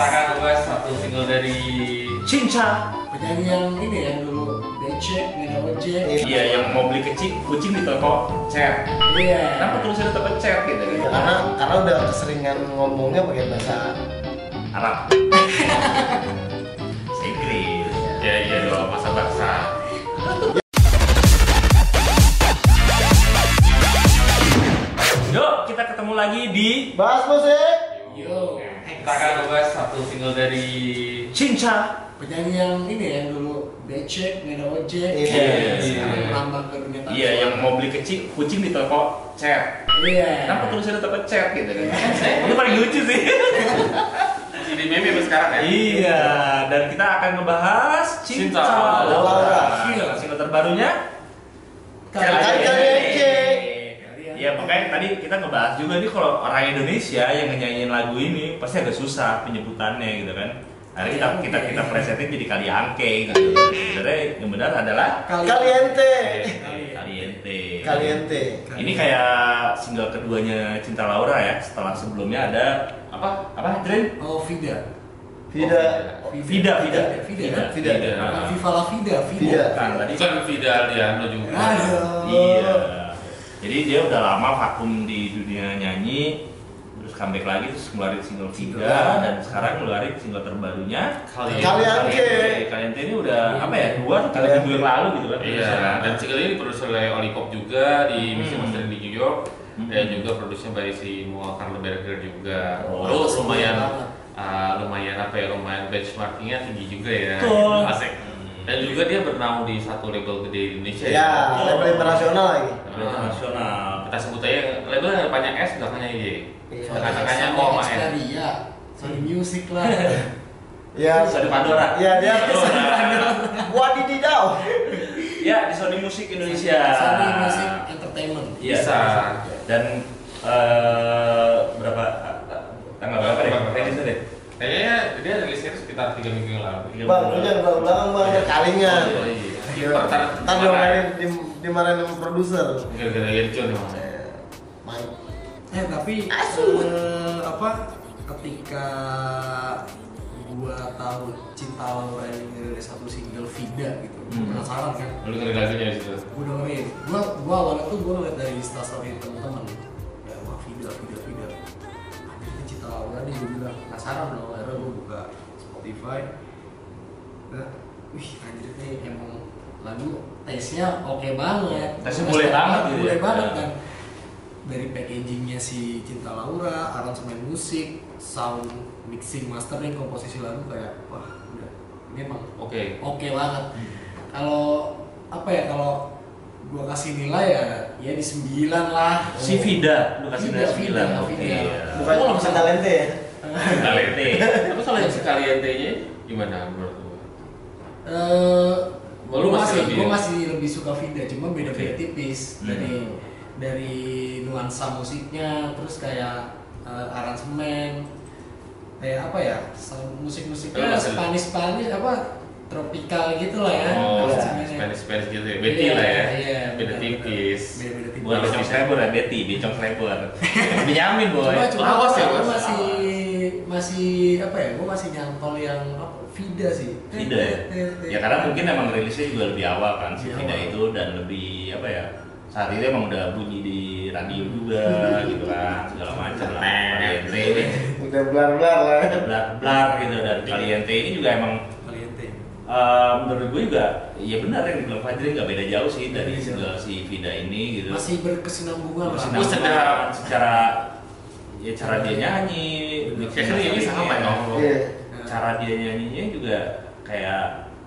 akan ngebahas satu single dari Cinca. penyanyi yang ini yang dulu becek nggak ojek Iya, yang mau beli kecil kucing di toko cat. iya Kenapa tulisannya toko cat gitu kan? Karena karena udah keseringan ngomongnya pakai bahasa Arab. Inggris. Ya iya dong, masa bahasa. Yuk, kita ketemu lagi di bahas musik. Kita akan ngebahas satu single dari Cinca. penyanyi yang ini yang dulu becek nggak ojek Iya. sekarang Iya. merambah ke dunia. Iya, yang mau beli kecil kucing di toko cat. iya Kenapa tulisannya toko cat gitu kan? Itu paling lucu sih. Jadi meme sampai sekarang ya? Iya, dan kita akan ngebahas Cinta Cinta Laura. Iya, single terbarunya Kali-kali Iya, makanya tadi kita ngebahas juga nih kalau orang Indonesia yang nyanyiin lagu ini pasti agak susah penyebutannya gitu kan. Akhirnya kita kita kita presetin jadi kali angke gitu. Sebenarnya yang benar adalah Caliente. Kaliente. Caliente. Ini kayak single keduanya Cinta Laura ya. Setelah sebelumnya ada apa? Apa, Dren? oh Vida Vida. Vida, Vida, Vida Vida. Ah. Viva la Vida Vida. Vida Kan tadi Bukan Vida juga. aduh Iya. Jadi dia udah lama vakum di dunia nyanyi, terus comeback lagi terus ngeluarin single Vida dan sekarang ngeluarin single terbarunya Kali Kaliante. Kaliante ini udah apa ya dua atau tiga yang lalu gitu kan? Iya, dan single ini diproduksi oleh Olipop juga di misi Hmm. master di New York Hmm. dan juga produksinya by si Moa Karleberger juga. Oh. Terus lumayan ah, lumayan apa ya lumayan benchmarkingnya tinggi juga ya. Betul. Dan juga dia bernaung di satu label gede di Indonesia Ya, label internasional lagi. Label internasional. Kita sebut aja label yang banyak S belakangnya Y. Iya. Tengah-tengahnya Sony O sama N. Xperia Sony Music lah Ya. Sony Pandora. Ya, dia Pandora. Wadididau. Ya di Sony Musik Indonesia. Sony Music Entertainment Iya. Bisa. Dan eh, berapa tanggal berapa deh? Kayaknya dia rilisnya sekitar 3 minggu yang lalu. Bang, lu jangan belakang bang, ada kalingan. Oh, iya. Iya. Ntar Ntar dimarahin di dimarahin sama produser. Gara-gara Yerjon emang. Main. Eh tapi Asu. eh, apa ketika gua tahu cinta Laura ini dari satu single Vida gitu, Hmm. penasaran kan? Lu dengerin lagunya di situ. Gua dengerin, gua gua awalnya tuh gua ngeliat dari instastory temen-temen, ya wah Vida, Vida, Spotify. Nah, wih anjir ini emang lagu tesnya oke banget. Tesnya boleh banget gitu boleh ya. banget Ya. kan dari packagingnya si Cinta Laura, aransemen musik, sound, mixing, mastering, komposisi lagu kayak wah udah ini emang Oke. oke banget. Kalau apa ya kalau gua kasih nilai ya ya di 9 lah. Si Vida, lu kasih Vida, nilai sembilan. Vida, Oke. Vida. ya. Bukan bukan Caliente ya. Kaliente. Tapi kalau yang sekaliente-nya gimana menurut lu? Eh, lu masih masih, gua masih lebih suka Vida, cuma beda-beda Oke. tipis Hmm. dari dari nuansa musiknya, terus kayak eh, aransemen, kayak apa ya, musik-musiknya Spanish-Spanish apa tropikal gitu lah ya. Oh, aransemennya. Spanish Spanish gitu ya. Betty Iya, lah ya. Iya, Beda benar, tipis. Beda-beda tipis. Bukan becong slebor ya, Betty, becong slebor. Benyamin boy. Cuma, cuma Awas ya, masih masih apa ya? Gue masih nyantol yang apa, Vida sih. Vida ya? Ya karena mungkin emang rilisnya juga lebih awal kan si Vida itu dan lebih apa ya saat itu emang udah bunyi di radio juga gitu kan segala macam lah Kaliente ini Udah blar-blar lah. ada blar-blar gitu dan Kaliente ini juga emang Kaliente. eh, menurut gue juga ya benar yang dibilang Fajri nggak beda jauh sih dari Iya. single si Vida ini gitu Masih berkesinambungan berkesinambungan secara ya cara dia nyanyi Kayaknya ini sama ya. dong. Iya. cara dia nyanyinya juga kayak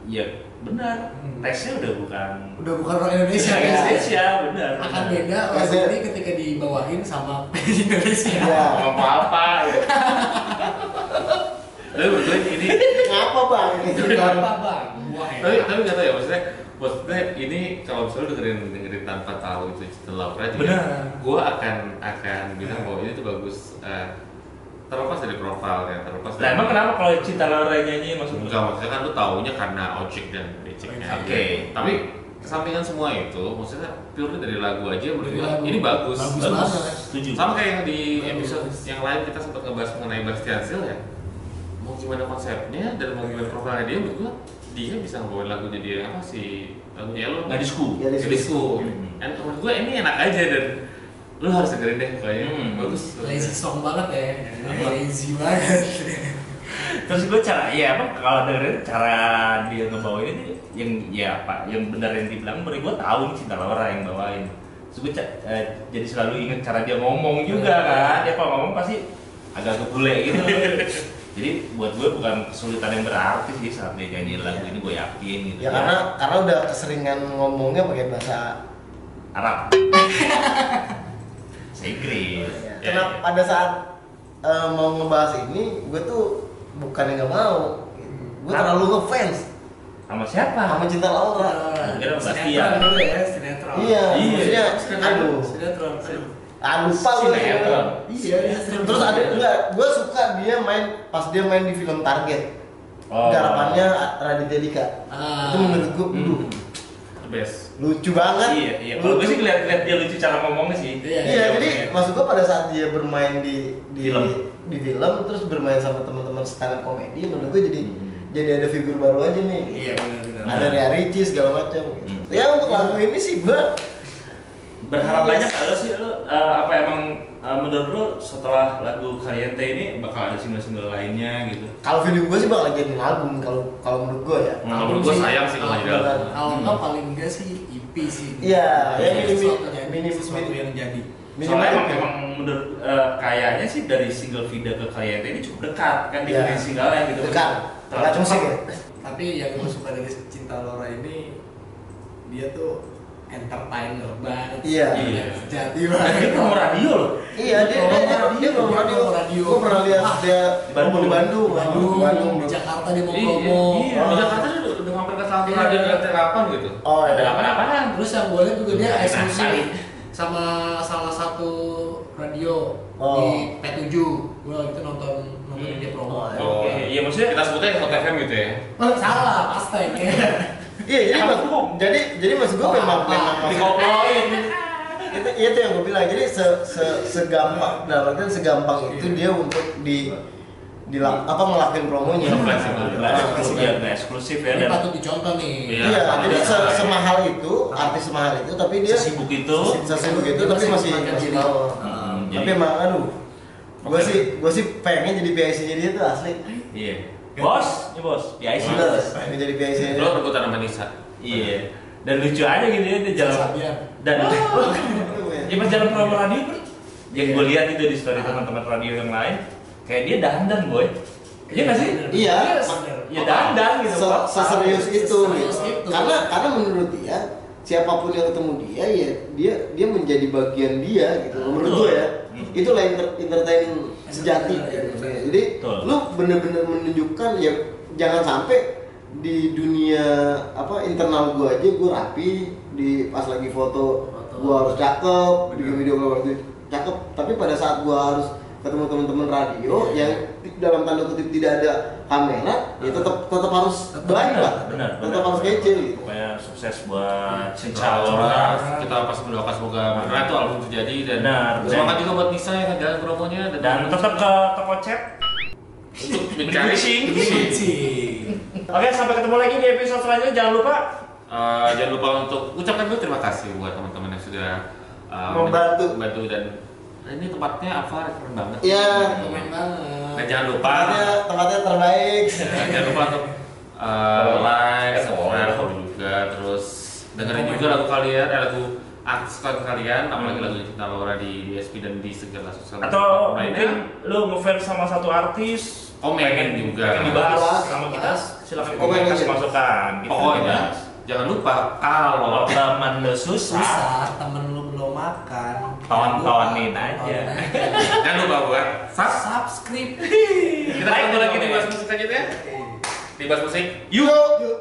ya benar Hmm. tesnya udah bukan Udah bukan orang Indonesia ya. Indonesia benar Akan beda lagu ini ketika dibawain sama Indonesia. Iya. Ngomong apa ya? Tapi gue ini Ngapa bang? Apa bang? Wah ya. tapi tapi nggak tahu ya maksudnya maksudnya ini kalau misalnya dengerin dengerin tanpa tahu itu setelah Laura juga Benar. gue akan akan bilang bahwa ini tuh bagus eh, terlepas dari profilnya terlepas Nah, emang kenapa kalau cinta Laura nyanyi maksud lu? enggak maksudnya kan lu taunya karena ojek dan beceknya Oke. tapi kesampingan semua itu maksudnya purely dari lagu aja menurut Dari gue ini bagus, Bagus Bagus, banget. setuju. sama kayak yang di Bagus. episode yang lain kita sempat ngebahas mengenai Bastian Seal ya Mau mau gimana konsepnya dan mau gimana profilnya dia menurut gua dia bisa ngebawain lagunya dia apa sih lagu Yellow Gadisku. Gadisku. Gadisku Hmm. dan menurut gua ini enak aja dan lu harus dengerin deh kayaknya Hmm. bagus lazy song banget ya lazy banget Terus gue cara, ya apa kalau dengerin cara dia ngebawain ini yang ya apa yang benar yang dibilang menurut gue tahu nih cinta Laura yang bawain. Terus gue eh, jadi selalu ingat cara dia ngomong juga kan. Dia kalau ngomong pasti agak kebule gitu. jadi buat gue bukan kesulitan yang berarti sih saat dia nyanyiin lagu ini gue yakin gitu. Ya karena karena udah keseringan ngomongnya pakai bahasa Arab. Saya Inggris. Ya, Ya, Kenapa ya. pada saat eh, mau ngebahas ini, gue tuh bukannya nggak mau, gue Kenapa? terlalu ngefans Sama siapa? sama cinta Laura. Kira Mbak sinetron Tia. dulu ya sinetron Iya, Iya. maksudnya, aduh, sinetron aduh. Ah lupa gue. Sinetron. Iya, terus ada enggak, gue suka dia main pas dia main di film Target. Oh. Garapannya Raditya Dika. Ah. Itu menurut gue, the best lucu banget. Iya, iya. Kalau gue sih ngeliat, ngeliat dia lucu cara ngomongnya sih. Iya, Iya, jadi maksud gua pada saat dia bermain di di Film. di film terus bermain sama teman-teman stand up komedi, menurut gua jadi Hmm. jadi ada figur baru aja nih. iya benar-benar Ada Ria Ricis segala macam. gitu. Hmm. Ya untuk lagu ini sih gua berharap banyak ada sih lu eh, apa emang eh, menurut lu setelah lagu Kaliente ini bakal ada single-single lainnya gitu kalau video gua sih bakal jadi album kalau kalau menurut gua ya. kalau menurut gua sayang sih kalau jadi album kalau enggak paling enggak sih EP sih Iya, ya minim sesuatu yang- jadi minimal soalnya emang, itu. emang menurut eh, kayaknya sih dari single Vida ke Kaliente ini cukup dekat kan Iya. dibanding single yang gitu dekat. Terlalu Dekat cepat. ya. tapi yang gue suka dari cinta Laura ini dia tuh entertainer banget Iya. Iya. sejati Dan banget dia promo radio loh Iya, dia dia dia radio. radio. Gua pernah lihat Ah, dia di Bandung. di Bandung, Bandung, Jakarta dia mau Iya, promo iya. Di Jakarta dia udah, hampir ke salah satu Iya. radio 8 gitu Oh, ada iya. apa-apaan terus yang gue lihat juga dia eksklusif sama salah satu radio Oh. di P7 gue itu nonton nontonin dia promo Oh, iya. oke iya maksudnya kita sebutnya Hot FM gitu ya Oh, salah pasta ini Iya, jadi mas, jadi jadi maksud gua Oh, memang memang dikoploin. Itu itu yang gue bilang. Jadi se, se segampang dalam artian segampang itu dia untuk di di apa ngelakuin promonya. Fleksibel. nggak Ah, eksklusif ya ya ini dan patut dicontoh nih. Iya. iya jadi se Iya. semahal itu artis semahal itu tapi dia sesibuk itu. sesibuk itu tapi masih masih mau Hmm, tapi jadi- emang aduh gue sih gue sih pengen jadi PIC nya dia tuh asli. Iya bos? Ini bos. PIC sudah pengen jadi PIC lo rebutan sama Nisa. Iya. Dan lucu aja gitu ya dia jalan dan ya pas jalan promo radio kan yang gue lihat itu di story teman-teman radio yang lain kayak dia dandan boy. Iya nggak sih? Iya. ya dandan. Gitu Se- Pak. seserius gitu. itu. karena karena menurut dia siapa pun yang ketemu dia ya dia dia menjadi bagian dia gitu loh, menurut gue ya Hmm. itulah inter- entertain sejati Iya, gitu. iya. jadi Betul. lu bener-bener menunjukkan ya jangan sampai di dunia apa internal gua aja gua rapi di pas lagi foto Foto. gua harus cakep bikin video gua harus cakep tapi pada saat gua harus ketemu teman-teman radio Iya. yang dalam tanda kutip tidak ada kamera ya tetap tetap harus baik benar, lah benar, tetap benar. harus kece gitu pokoknya sukses buat Semoga Laura kita pas mendoakan semoga beneran itu album terjadi dan Benar. semangat juga buat Nisa yang jalan promonya dan tetap ke toko chat mencari. Kucing. oke sampai ketemu lagi di episode selanjutnya jangan lupa Eh, jangan lupa untuk ucapkan dulu terima kasih buat teman-teman yang sudah eh, Membantu. membantu dan ini tempatnya apa keren banget. Iya. Komen banget. dan jangan lupa. Tempatnya tempatnya terbaik. Nah, jangan lupa untuk uh, like, subscribe, follow juga, terus dengerin juga lagu kalian, eh, lagu artis kalian, apalagi lagu Cinta Laura di DSP dan di segala sosial media atau mungkin lu ngefans sama satu artis Komen pengen juga. pengen dibahas Bahas. sama kita. Silakan Komen kasih masukan. Kita Pokoknya. Jangan lupa kalau teman lu susah susah temen lu belum makan Tontonin aja. Jangan lupa buat sub. subscribe Kita ketemu lagi di bahas musik selanjutnya. Di bahas musik. yuk yuk